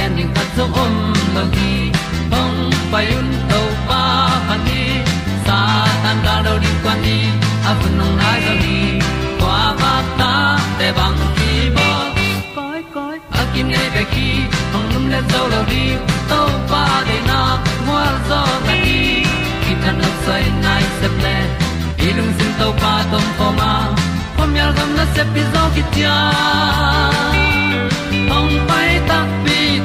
pi zo gen ding khat zo om lo gi hong pai un to pa pa ni sa tan da do di kwan ni a bu nong nai zo ni kwa ba ta te bang ki bo koi koi a kim nei be ki hong lum le zo lo di to pa de na mo zo ta ni ki tan no sai nai se ple ilung sin to pa tom ko ma. Pom yal gam na se pi zo ki tia hong pai ta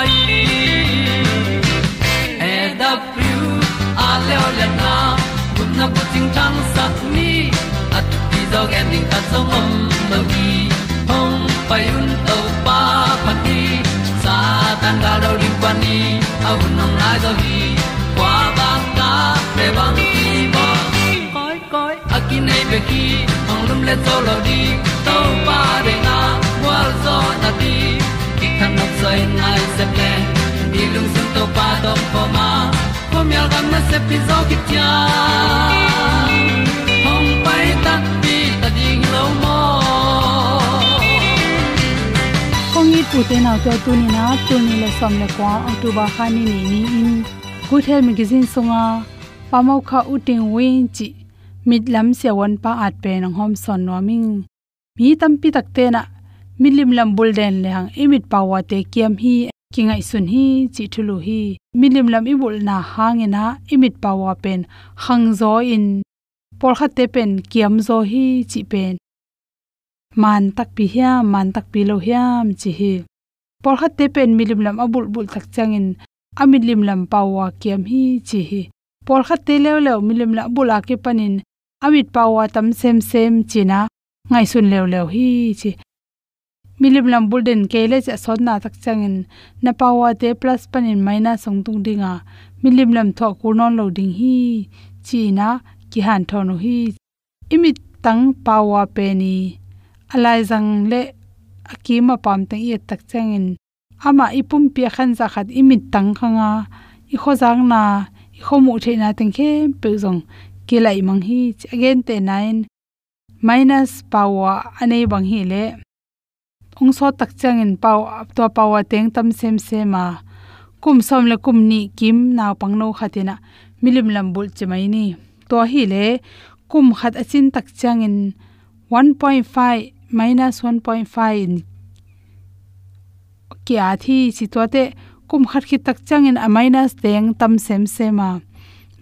mai e da thru a le le na. Kun na ko ting tang sat ni at ti dog ending ta song om no gi hong pai un to pa pa ti sa tan ga do ri pa ni a un nong lai do gi kwa ba ta pe bang ti ba koi koi a ki nei be ki ong lum le to lo di to pa de na wa zo na ti kan nok sai nai se ple ni lung sun to pa do po ma po mi al gam na se pi zo ki tia hong pai ta pi ta ding lo mo kong i pu te na to tu ni na tu ni le som le kwa october kha ni ni ni in. Good health magazine songa pamau kha uting win chi mitlam se won pa at pe nang hom son no ming mi tam pi tak te na milim lam bul den le hang imit pawa te kiam hi, kingai sun hi, chi thulu hi. Milim lam i bul na hangena imit pawa pen, hang zo in. Por kha te pen, kiam zo hi, chi pen. Man tak pi hiam man tak pi lo hiam, chi hi. Por kha te pen milim lam abul bul tak changin amilim lam pawa kiam hi, chi hi. Por kha te lew lew milim la bula ke panin, amit pawa tam sem sem china ngai sun lew lew hi, chi milim lam bulden kele cha sodna tak changin na pawa te plus panin maina songtung dinga milim lam tho kurnon lo ding hi china ki han thonu hi imit tang pawa pe ni alai zang le akima pam te ye tak changin ama ipum pia khan za khat imit tang khanga i khojang na i khomu theina teng khe pe zong ke lai mang hi again te nine minus power ane bang hi le ong so tak changin pau to power teng tam sem sema kum som le kum ni kim naw pang no khatina. Milim lam bul chemai ni. To hi le kum khat achin tak changin 1.5 minus 1.5 in kya thi chi to te kum khat khi tak changin a minus teng tam sem sema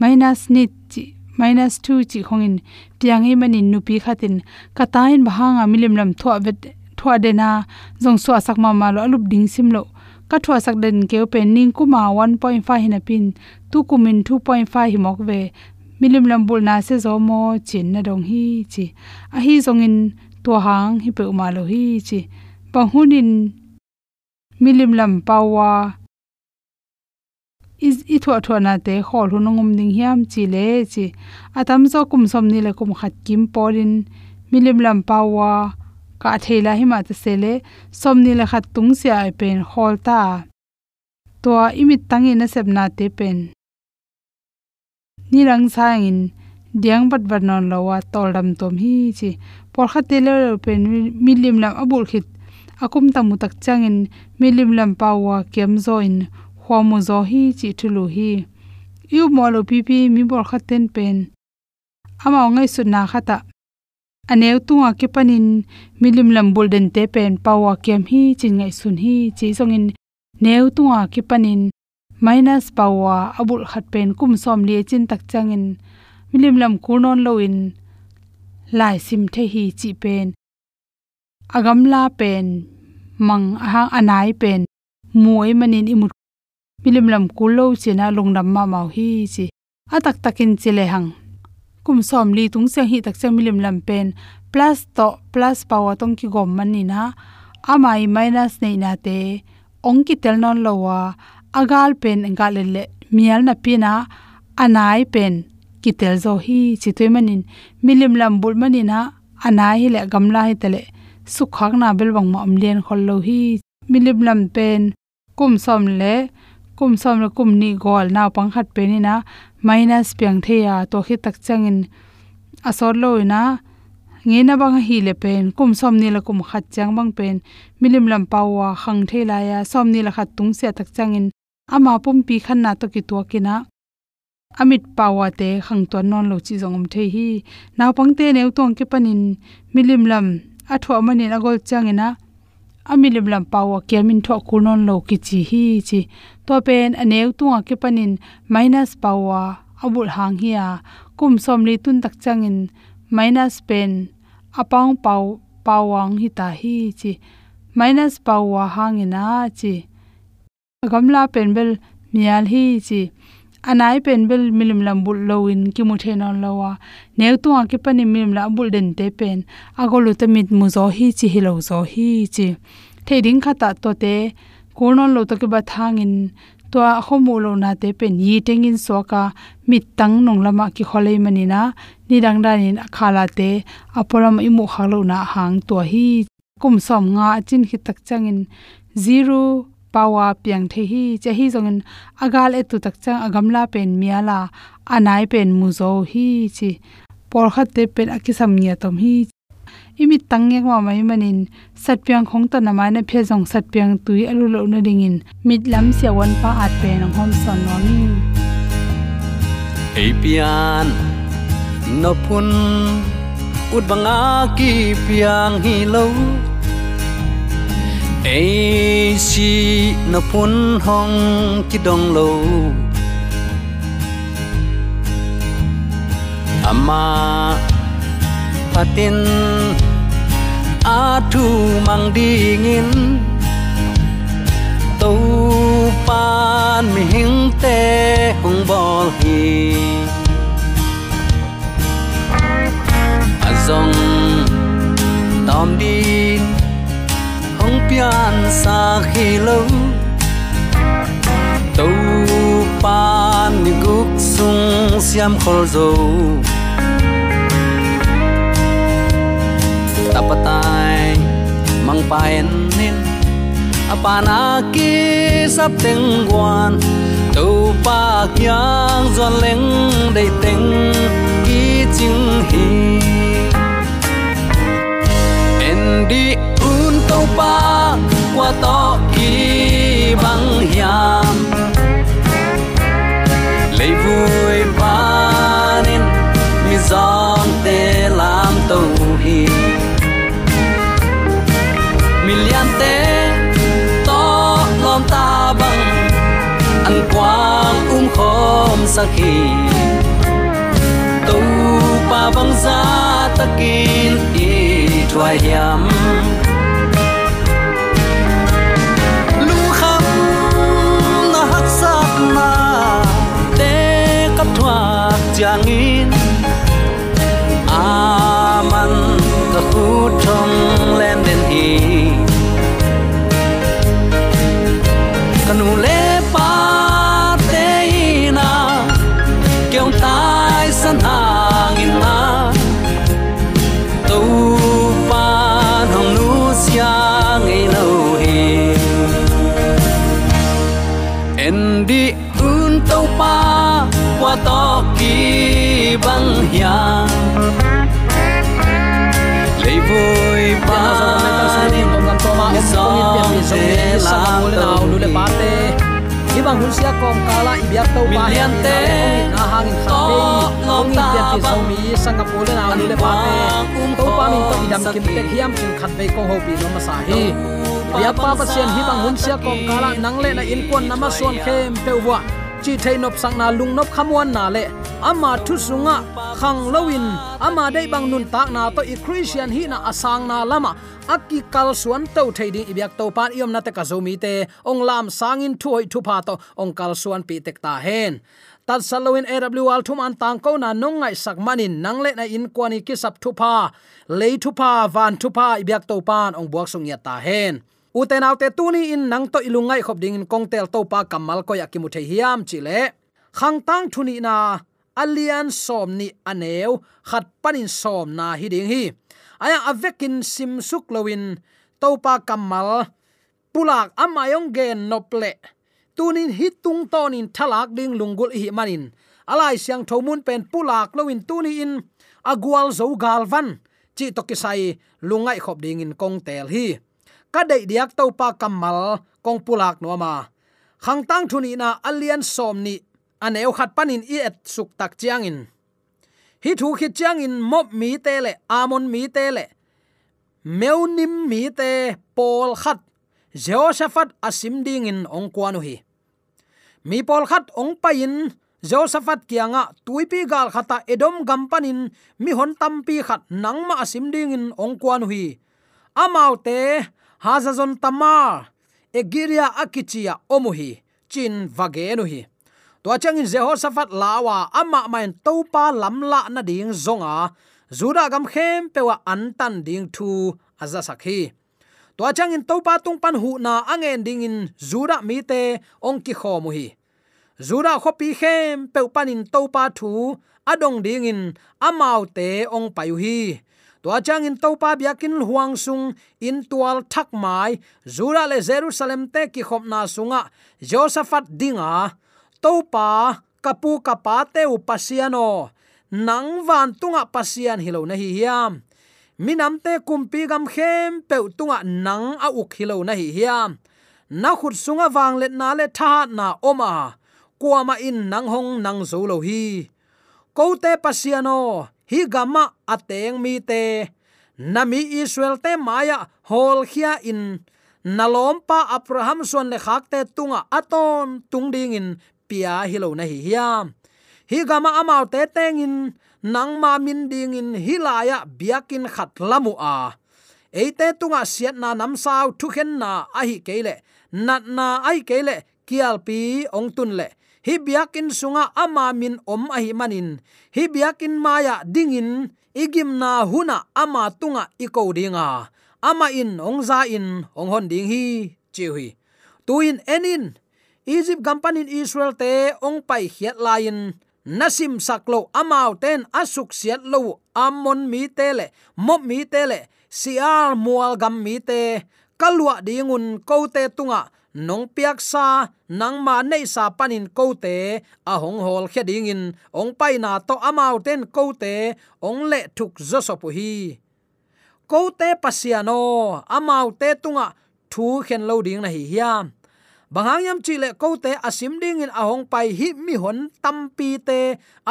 minus ni chi, minus 2 chi khongin tiang hi manin nupi khatin. Katain bahanga milim lam thwa vet thua dena jong so sak ma ma lo lụp ding sim lo. Ka thua sak den ke pe ning cú ma 1.5 hina pin, tu kumin 2.5 hi mok ve. Milim lam bul na se zo mo, chin na dong hi chi. A hi zong in to hang hi pe ma lo hi chi. Pa hunin milim lam pawa is, i thua thua na te khol hu nongum ding hiam chi le chi. Atam zo kum som ni le kum khat kim porin milim lam pawa ka thela hi ma te sele, somni la khat tung sia ai pen hol ta. To imit tangi na sep na te pen. Ni rang sang in diang bat bat non lowa tol dam tom hi chi. Por kha te le pen milim lam abul khit. Akum tamu tak changin, milim lam pawa kem zo in khomu zo hi chi thulu hi. Yu molo pi pi mi bor khaten pen. Ama ngai su na khata aneu tunga ke panin milim lam bulden te pen pawa kem hi, chin ngai sun hi, chi zongin neu tunga ke panin minus pawa abul khat pen kum som le chin tak changin milim lam kurnon loin lai sim the hi chi pen. Agam la pen. Mang ha anai pen. Muai manin imut. Milim lam kulo chena lungdam ma mau hi chi. Atak takin chile hang kum som li tung se hi tak se milim lam pen, plus to, plus power tong ki gom mani na. Amai minus nei na te, ong ki tel non lowa agal pen engal le mial na pina anai pen ki tel zo hi, chi toy manin milim lam bul mani na, anai hi le gamla hi tele sukhak na belwang ma amlen khol lo hi. Milim lam pen, kum som le kum som le kum ni gol na pang khat pe ni na. Minus piang the ya to khi tak changin asor loina nge na bang hi le pen. Kum som ni la kum khat chang bang pen. Milim lam pawa khang the la ya. Som ni la khat tung se tak changin ama pum pi khan na to ki to kina amit pawa te khang ton non lo chi jongom the hi. Naw pang te neu tong ke panin. Milim lam athwa mani na gol changina amilim lam pawa kermin tho kunon lo ki chi hi chi to pen aneu tunga ke panin minus pawa abul hang hiya kum som li tun tak changin minus pen apang pau pawang hi ta hi chi minus pawa hangina chi gamla pen bel mial hi chi anai pen bel milim lam bul loin ki mu the non lowa ne tu a ki pani milim la bul den te pen agolu te mit mu zo hi chi, hi lo zo hi chi. Theding khata to te. Kurnon lo to ki ba thangin. To a khomu lo na te pen yi tengin so ka mit tang nong lama ki khole mani na. Ni dang dan in akhala te. Aporam imu khalo na hang to hi. Kum som nga chin hi tak changin. Zero pawa piang the hi, che hi zongin agal e tu tak chang agamla pen miala, anai pen muzo hi chi por khat te pen akisam nia tom hi imi tangyek ma mai manin satpiang khong ta na mai na phe jong satpiang tui alu lo na dingin mit lam sia wan pa at pe nang hom son no ni apian no pun ut banga ki piang hi lo ei si no pun hong ki dong lo. Ama patin a thu mang dingin tàu pan mi hing te hong bol hi. A zong tom din xa khi lâu. Tàu pan gục sung xiam khol dầu. Tapatay mang paen nin apanaki sắp tiếng quan. Tàu pa kyang dọn leng đầy tiếng ki ching hi en đi un tàu pa qua to ki băng hiam. Lấy vui panin mi giòn tê làm tàu hi. Lian té to lom ta bang ăn quang um khom sakhi tu pa vâng băng ra ta kín i thuai hiam. Giangin aman ka thong len den hi kanu le to kỳ băng hiang lấy vui ba song te la to lu le pa te hi bang hun sia kom kala i biak to pa hian te na hang in kha pe ong in pian ki so mi singapore na lu le pa te to pa min to idam kim te hiam chin khat be ko ho pi no ma sa hi biak pa pa sian hi bang hun sia kom kala nang le na in kon nama suan khem pe wa chi thei nop sang na lung nop khamwan na le. Ama thu sunga, khang lowin. Ama dei bang nun tak na to i christian hi na asang na lama. Aki kal suan to thei ding ibyak to pan iom na te ka zomi te. Ong lam sangin thu hoi thu pha to ong kal suan pi tek ta hen. Tat salowin awl thum an tang ko na nong ngai sak manin. Nang le na in kwani ki sap thu pha le thu pha van thu pha ibyak to pan ong buak sung ya ta hen uten autte tuni in nang to ilungai khop ding in kongtel to pa kamal ko yakimu the hiam, chile. Khang tang thuni na alian som ni aneu, khat panin som na hi ding hi. Aya avekin sim suk lowin topa kamal, pulak amayong gen nople. Tunin hitung tonin thalak ding lungul hi manin. Alai siang thomun pen pulak lowin tuni in agwal zo galvan. Chi to kisai lungai khop ding in kongtel hi ka dei diak to pa kamal, kong pulak no ma. Khang tang thuni na alian som ni, aneu khat panin i et suk tak chiang in hi thu khit chiang in mop mi te le, amon mi te le. Meunim mi te pol khat. Jehoshaphat asim ding in ong kwanu hi mi pol khat ong pain Josaphat kianga tuipi gal khata edom gampanin mi hon tampi khat nangma asim ding in ong kwanu hi amaute hazazon tamar, egiria akichia omuhi chin vagenu hi to changin jehoshaphat lawa ama main topa lamla na ding zonga zura gam khem pewa antan ding thu aza sakhi to changin topa tung pan hu na angen ding in zura mi te ong ki kho mu hi zura khopi khem pe panin topa thu adong ding in amau te ong payu hi tua chang in to pa biakin huang sung in tual thak mai, zura le jerusalem te ki khop na sunga. Josaphat dinga to pa kapu kapa te upasiano nang van tunga pasian hilo na hi hiam. Minam te kumpi gam khem pe tunga nang a uk hilo na hi hiam. Na khut sunga wang let na le tha na oma. Kuama in nang hong nang zo lo hi. Ko te pasiano hi gama ateng mi te. Nami israel te maya hol khia in. Nalom pa abraham son le khak te tunga aton tungding in. Pia hilo na hi hiam. Hi gama amau te teng in. Nang ma min ding in. Hilaya biakin khat lamu a. Eite tunga siat na nam sau thu khen na a hi kele nat na ai kele kial pi ong tun le hi biakin sunga ama min om ahi manin. Hi biakin maya dingin, igim na huna ama tunga iko dinga. Ama in ongza in onghon ding hi, chiwi. Tuin enin, egypt gampanin israel te ong pai hiat lain. Nasim saklo amau ten asuk siat lo, amon mi tele mop mi tele sial mual gam mi te. Kalwa dingun kote tunga nong piak sa nang ma nei sa panin ko te a hong hol khe ding in, ong pai na to amau ten ko te ong le thuk zo so pu hi. Ko te pasiano amau te tunga thu khen lo ding na hi hiam bangang yam chi le ko te asim ding in ahong pai hi mi hon tampi te,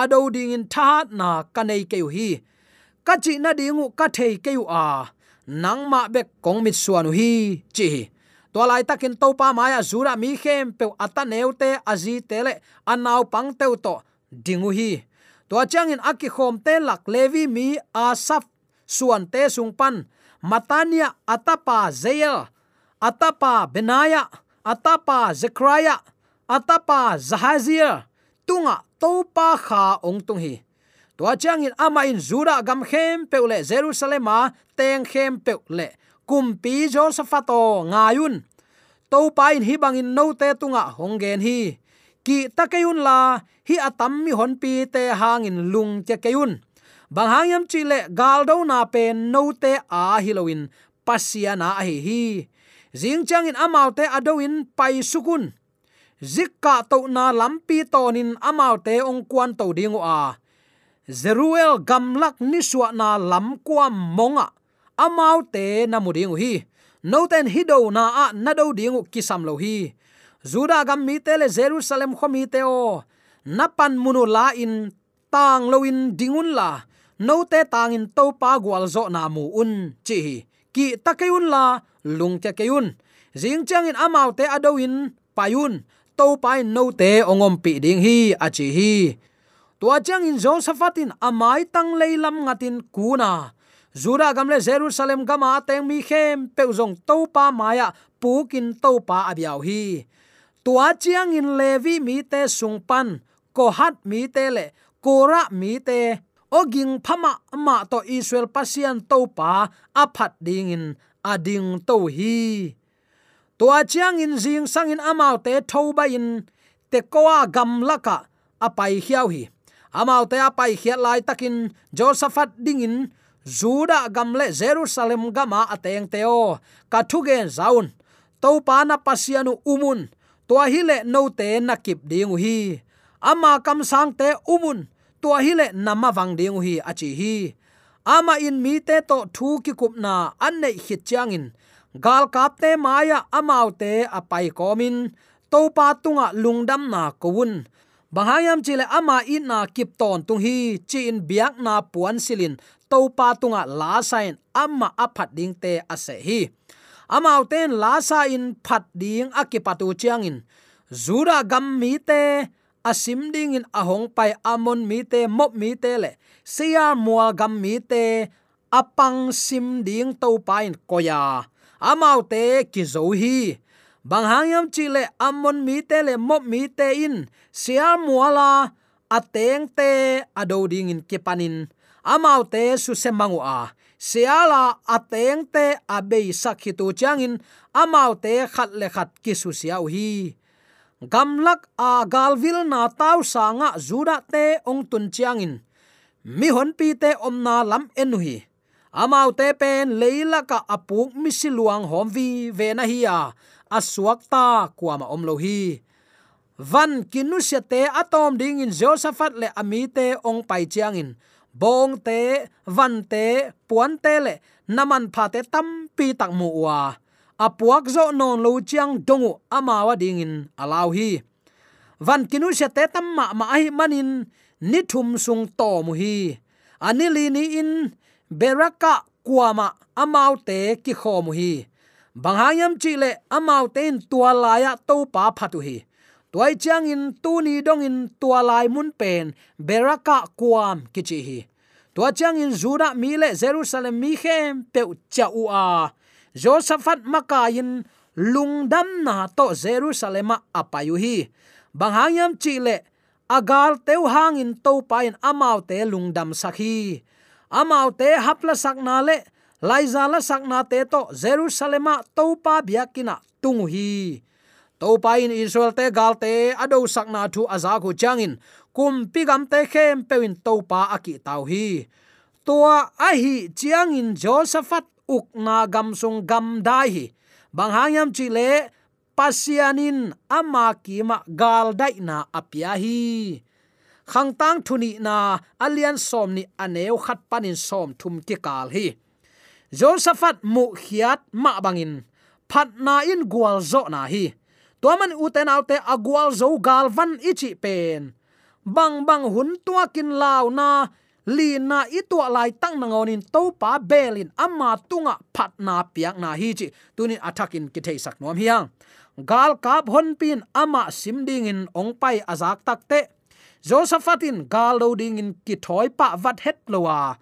ado ding in tha na kanei ke hi. Ka chi na dingu ka thei ke u a. Nang ma be kong mit suanu hi, chi to lai takin to pa maya zura mi khem pe ata neute azi tele anau pang teu to dingu hi to changin aki khom te lak levi mi asap suan te sung pan matania atapa zeya atapa benaya atapa zekraya atapa zahazia, tunga topa kha ong tung hi to changin ama in zura gam khem jerusalem jerusalema, teng khem peule kumpi josephato ngayun. To pain hi bangin no te tunga honggen hi. Ki takayun la hi atam mi hon pi te hangin lung che kayun bang hangyam chile galdo na pe no te a hiloin, pasia na hi hi. Zing changin amaute amau adoin pai sukun. Zikka to na lampi tonin amaute ong kwan to dingu a. Zeruel gamlak niswa na lam kwam monga amau te na muding hi. No ten hido na a na do ding kisam lo hi. Juda gam mi te le jerusalem kho mi te o. Napan munu la in tang lo in dingun la. No te tang in to pa gwal zo na mu un chi ki takayun la, lung te kayun jing chang in amau te adoin payun to pai no te ongom pi ding hi achi hi. Tua chang in josephatin amai tang leilam ngatin kuna zura gamle jerusalem gama teng mi khem peuzong to pa maya pukin to pa abiao hi. Tua chiang in levi mi te sungpan kohat mi te le kora mi te. Oging phama ma to israel pasian to pa aphat ding in ading to hi. Tua chiang in jing sang in amau te thoba in, te koa gam laka apai hiau hi. Amau te apai hiat lai takin, josaphat ding in juda gamle jerusalem gama ateng teo kathugen zaun to pa na pasianu umun, tua hile no te nakip dingu hi ama kam sang te umun, tua hile nama wang dingu hi achi hi. Ama in mi te to thu ki kup na an nei hit gal kap te maya amau te apai komin to pa tunga lungdam na kowun. Bahayam chile ama in na kip ton tung hi chin biak na puan silin to pa tunga la sain amma aphat ding te ase hi. Amau ten la sa in phat ding akipatu chiang in zura gam mi te, asim ding in ahong pai amon mi te, mop mi te le. Sia mual gam mi te, apang sim ding to pain koya. Amau te ki zo hi. Bang hangyam chi le amon mi te le, mop mi te in. Sia muala ateng te adoding in kipanin amau te su semangu a siala ateng te abei sakhitu changin amau te khat le khat ki su siau hi. Gamlak a galvil na tau sanga zuda te ong tun chiangin. Mi hon pi te omna lam enu hi. Amau te pen leila ka apuk mi siluang hom vi ve na hi a. Asuak ta kwama om lo hi. Van kinu se te atom ding in josaphat le amite ong pai chiangin bong te, van te, puan te le, naman pha te tam pi tak mu wa apuak zo non lo chiang dongu amawa ding in alaw hi. Van kinu se te tam ma ma ai manin, ni thum sung to mu hi. Anili ni in beraka kuama amau te ki khom hi. Banghayam chile amau in tua laya to pa phatu hi toy chang in, tu ni dong in, tua lai mun pen beraka kuam, kichi hi. Tua chang in zura mi le, jerusalem mi khem pe cha u a. Josaphat makayin lungdam na to, jerusalem apayu hi. Banghayam chile agal teu hang in to pain amau te lungdam sakhi amau te hapla sakna le laiza la sakna te to jerusalema to pa biakina tung hi to pa in israel te gal te ado sakna thu aza khu changin. Kum pigam te khem pewin to pa aki tau hi. Tua a hi chiangin josephat uk na gam sung gam dai hi. Bang hangyam chi le, pasianin ama kima gal dai na apia hi. Khang tang thuni na alian som ni aneu khat panin som thum ki kal hi. Josaphat mu khiat ma bangin. Phat na in gwal zo na hi to uten alte agwal zo Galvan ichi pen. Bang bang hun tua kin lau na, li na itu lai tang na ngonin to pa belin amma tunga phat na piak na hi chi. Tunin attackin ki thei sak nom hiang gal kap hon pin ama sim ding in ong pai azak tak te. Josephatin gal lo ding in ki thoi pa vat het lowa.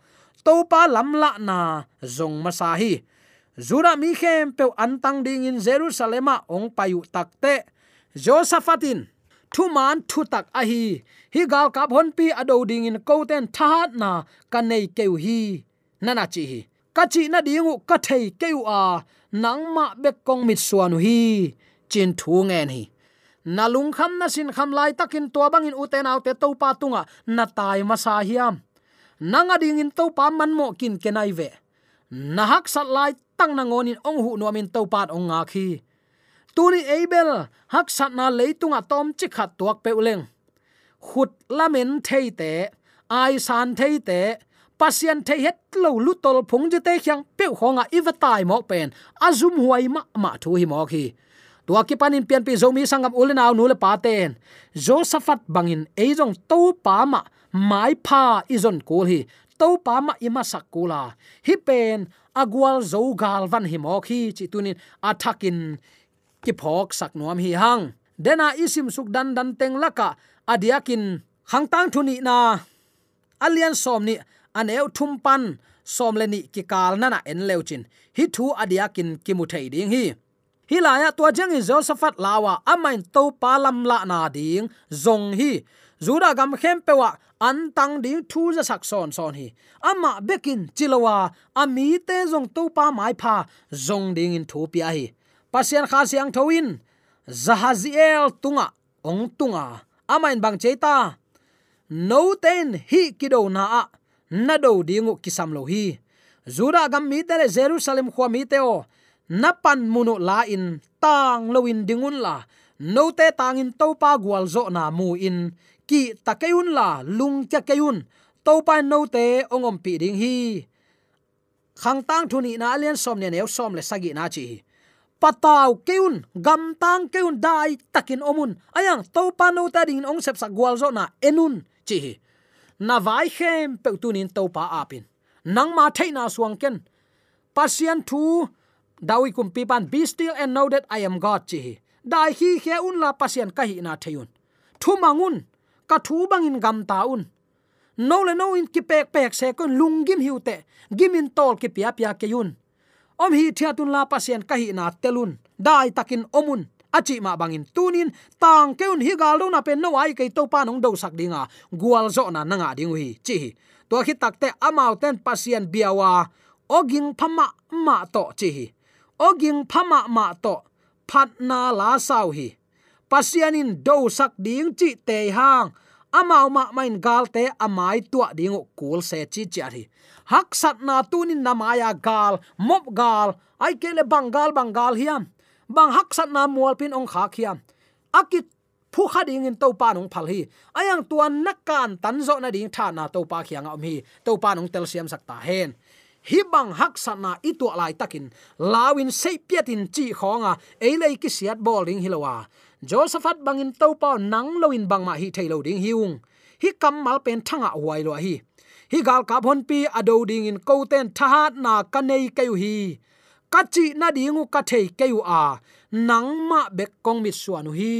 To pa lam la na zong ma sa hi zura mi khem pe antang ding in jerusalema, ong payu takte josephatin thu man thu tak a hi. Hi gal kap hon pi ado ding in ko ten na ka nei keu hi. Nana chi hi. Ka chi na dingu ka thei keu a. Nang ma be kong mit suanu hi. Chin thu ngen hi. Na lung kham na sin kham lai takin to bangin uten autte to pa tunga. Na tai ma sa hiam nanga ding in to pa man mo kin kenai ve. Na hak sat lai tang na ngonin ong hu no min to pat ong nga khi. Tuni abel, hak sat na leitunga tom chi khat tuak pe uleng. Khut lamen theite ai san theite pasian thei het lo lu tol phung je te khyang pe khonga iwatai mok pen. Azum huai ma ma thu hi mok hi. Tua ki panin pian pi zomi sangam ulen aw nule paten josaphat bangin eijong to pa ma, mai pha izon kul hi. To pa ma ima sakula hi pen agwal zo gal van hi mok hi chi tunin athakin ki phok sak nuam hi hang. Dena isim suk dan dan teng laka. Adiakin hangtang thuni na. Alian som ni aneu thum pan. Som le ni ki kal na na en leuchin hi thu adiakin ki mu thei ding hi. Hilaya tua jang in josephat lawa amain to palam la na ding. Zong hi. Zura gam khem pewa an tang ding thu za sak son son hi. Ama bekin chilowa ami te zong to pa mai pha zong ding in thu pi hi. Pasian kha siang thoin zahaziel tunga ong tunga amain bang cheita no ten hi kido na a na do dingu kisam lo hi. Zura gam mi te jerusalem khwa mi te o na pan munu la in tang loin dingun la no te tang in to pa gwal zo na mu in ki takayun la lung cha kayun to pa no te ongom pi ding hi. Khang tang thuni na alian som ne neu som le sagi na chi pataw keun gam tang keun dai takin omun ayang to pa no ta ding ong sep sa gwal zo na enun chi na vai khem pe tunin to pa apin nang ma theina suang ken. Pasian thu dawi kum pi pan, be still and know that i am god chi dai hi khe un la pasian ka hi na thayun thu mangun ka thu bangin gam ta un. No le no in ki pek pek se kon lungim hiute gimin tol ki pia pia ke yun. Om hi thia tun la pasien ka hi na telun, dai takin omun achi ma bangin tunin tang keun hi gal do na pen no ai ke to pa nong do sak dinga. Gwal zo na nanga ding hi chi to khi takte amau ten pasien biawa oging phama ma to, chi oging phama ma to. Phat na la sau hi pasianin do sak ding chi te hang. Amau ma main gal te amai tua ding kul se chi chi hi hak sat na tunin namaya gal, mop gal. Ai kele bangal bangal hiam. Bang hak sat na mual pin ong kha khiam akit phu kha ding in to pa nong phal hi. Ayang tuan nakan tan zo na ding tha na to pa khiang om hi. To pa nong tel siam sak ta hen. Hi bang hak sana itu lai takin. Lawin sei piatin chi khonga. Eilei ki siat bowling hilowa josephat bangin topa nang loin bang ma hi thailo ding hiung. Hi kam mal pen thanga huai lo hi. Hi gal ka bon pi ado ding in ko ten thahat na kanei keu hi. Kachi na dingu ka thei keu a. Nang ma bek kong mi suanu hi.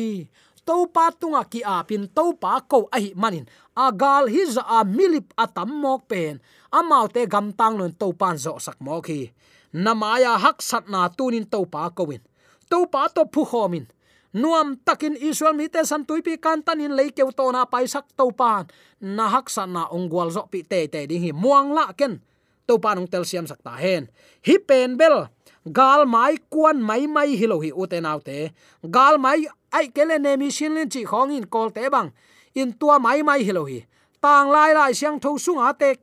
Topa tunga ki a pin topa ko a hi manin. Agal hi za a milip atam mok pen. Amau te gam tang lon topan zo sak mo hi. Namaya hak sat na tunin topa pa topa to pa to phu khomin nuam takin israel mi te san tuipi kan tanin leikeu to na paisak to pan. Na hak san na ongwal zo pi te te ding hi muang la ken. To pan ong tel siam sak ta hen. Hi pen bel, gal mai kuan mai mai hi lo hi u te te. Gal mai ai kele ne mi shin lin chi khong in kol te bang. In tua mai mai hi lo hi. Tang lai lai siang tho sung a te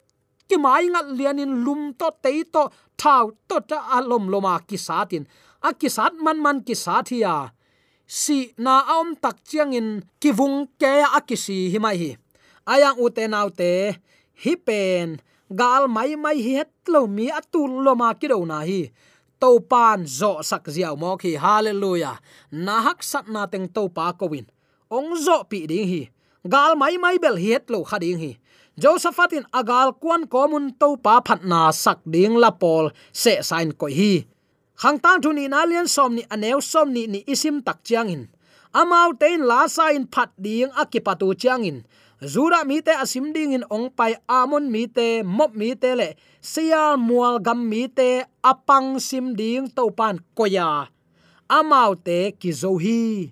ki mai ngat lian in lum to te to thau to ta alom loma ki satin a ki sat man man ki sathia si na om tak chiang in ki vung ke a ki si hi. Mai hi ayang u te nau te, hi pen gal mai mai hi het lo mi atul lo ma ki do na hi. To pan zo sak ziaw mo khi hallelujah. Na hak sat na teng to pa ko win ong zo pi ding hi. Gal mai mai bel hiet lo khading hi. Josephatin agal kwan komun to pa phat na sak ding la pol se sign ko hi khang tang thu ni na lian som ni aneu som ni ni isim tak chiang in. Amau tein la sa in phat ding akipatu chiang in. Zura mi te asim ding in ong pai amon mi te, mop mi te le. Sia mual gam mi te, apang sim ding to pan koya. Amau te ki zo hi.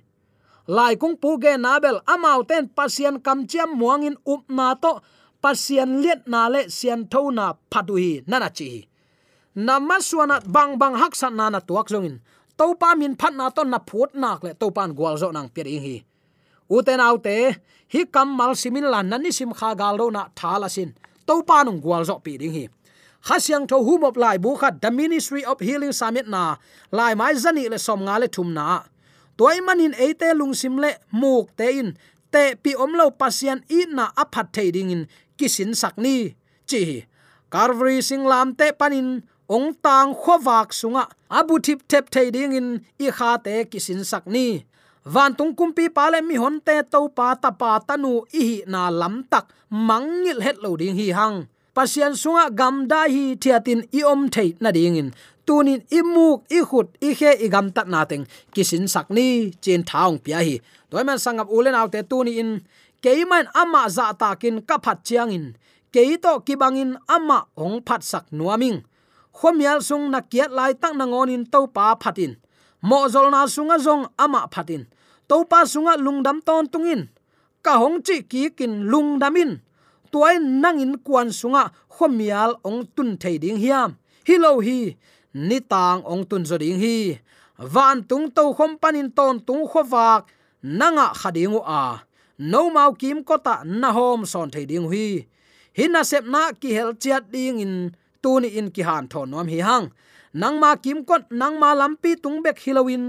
Lai kung pu ge nabel amau ten pasian kam chiam muangin up na to. Pasian liet na le, sian tho na phatu hi nana chi namma suana bang bang hak san na na tuak zongin. Topa min phat na ton na phut nak le topan gwal zo nang pir hi. Uten autte hi kamal simin lan nan ni sim kha gal ro na thala sin. Topa pa gwal zo pi ding hi. Khasyang tho hum op lai bu khat the ministry of healing summit na lai mai zani le som nga le thum na. Toy manin eite lungsim le muk te in, te pi om lo pasian i na aphat thei ding in, kisin sakni chi carvery singlam te panin ong tang khowak sunga. Abu thip thep thei ding in, i kha te kisin sakni van tung kumpi pale mi hon te to pa ta pa tanu i na lam tak. Mangil het lo ding hi hang. Pasian sunga gam da hi thiatin i om thei na ding in. Tunin imuk i khut, i khe, i gam tat na teng. Kisin sakni chen thaung pia hi. Toiman sangap ulen autte tuni in. Keiman ama za takin kaphat chiang in. Keito kibangin ama ong phat sak nuaming khomial sung na kiat lai tak na ngonin to pa phatin. Mo zol na sunga zong ama phatin. To pa sunga lungdam ton tungin. Ka hong chi ki kin lungdamin. Tuai nangin kwan sunga khomial ong tun thei ding hiam. Hilo hi, ni tang ong tun zo ding hi. Van tung to khom panin ton tung khowak nanga khadingu a. No mau kim kota na hom son thei ding hi hina sep na ki hel chiat ding in tu ni in ki han thon nom hi hang. Nang ma kim kot nang ma lampi tung bek hilowin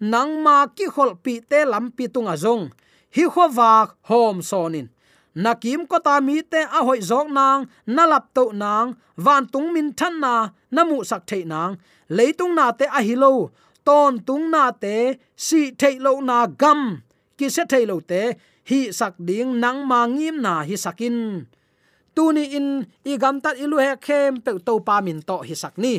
nang ma ki khol pi te lampi tung azong hi khowak hom sonin. Nakim ko ta mi te a hoi zok nang, na lap to nang, van tung min than na namu sak thei nang. Leitung na te a hilo ton tung na te, si thei lo na gam. Ki se thei lo te, hi sak ding nang ma ngim na hi sakin tuni in igam tat ilu he khem pe to pa min to hi sak ni.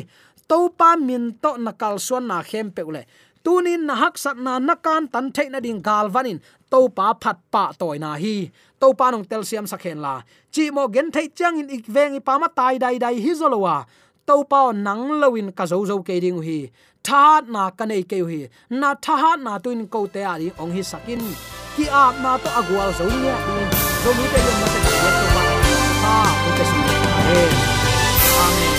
To pa min to nakal suan na khem pe le tuni na hak sak na nakan tan thei na ding gal vanin. To pa phat pa toy na hi. To pa nong tel siam sakhen la. Chi mo gen thei chang in ik veng i pa ma tai dai dai hi zolowa to pa nang lowin ka zo zo ke ding hi. Tha na ka nei ke hi. Na tha na tuin ko te ari ong hi sakin ki ap na to agwal zo ni zo mi te yom ma te ka to pa ha ko te su amen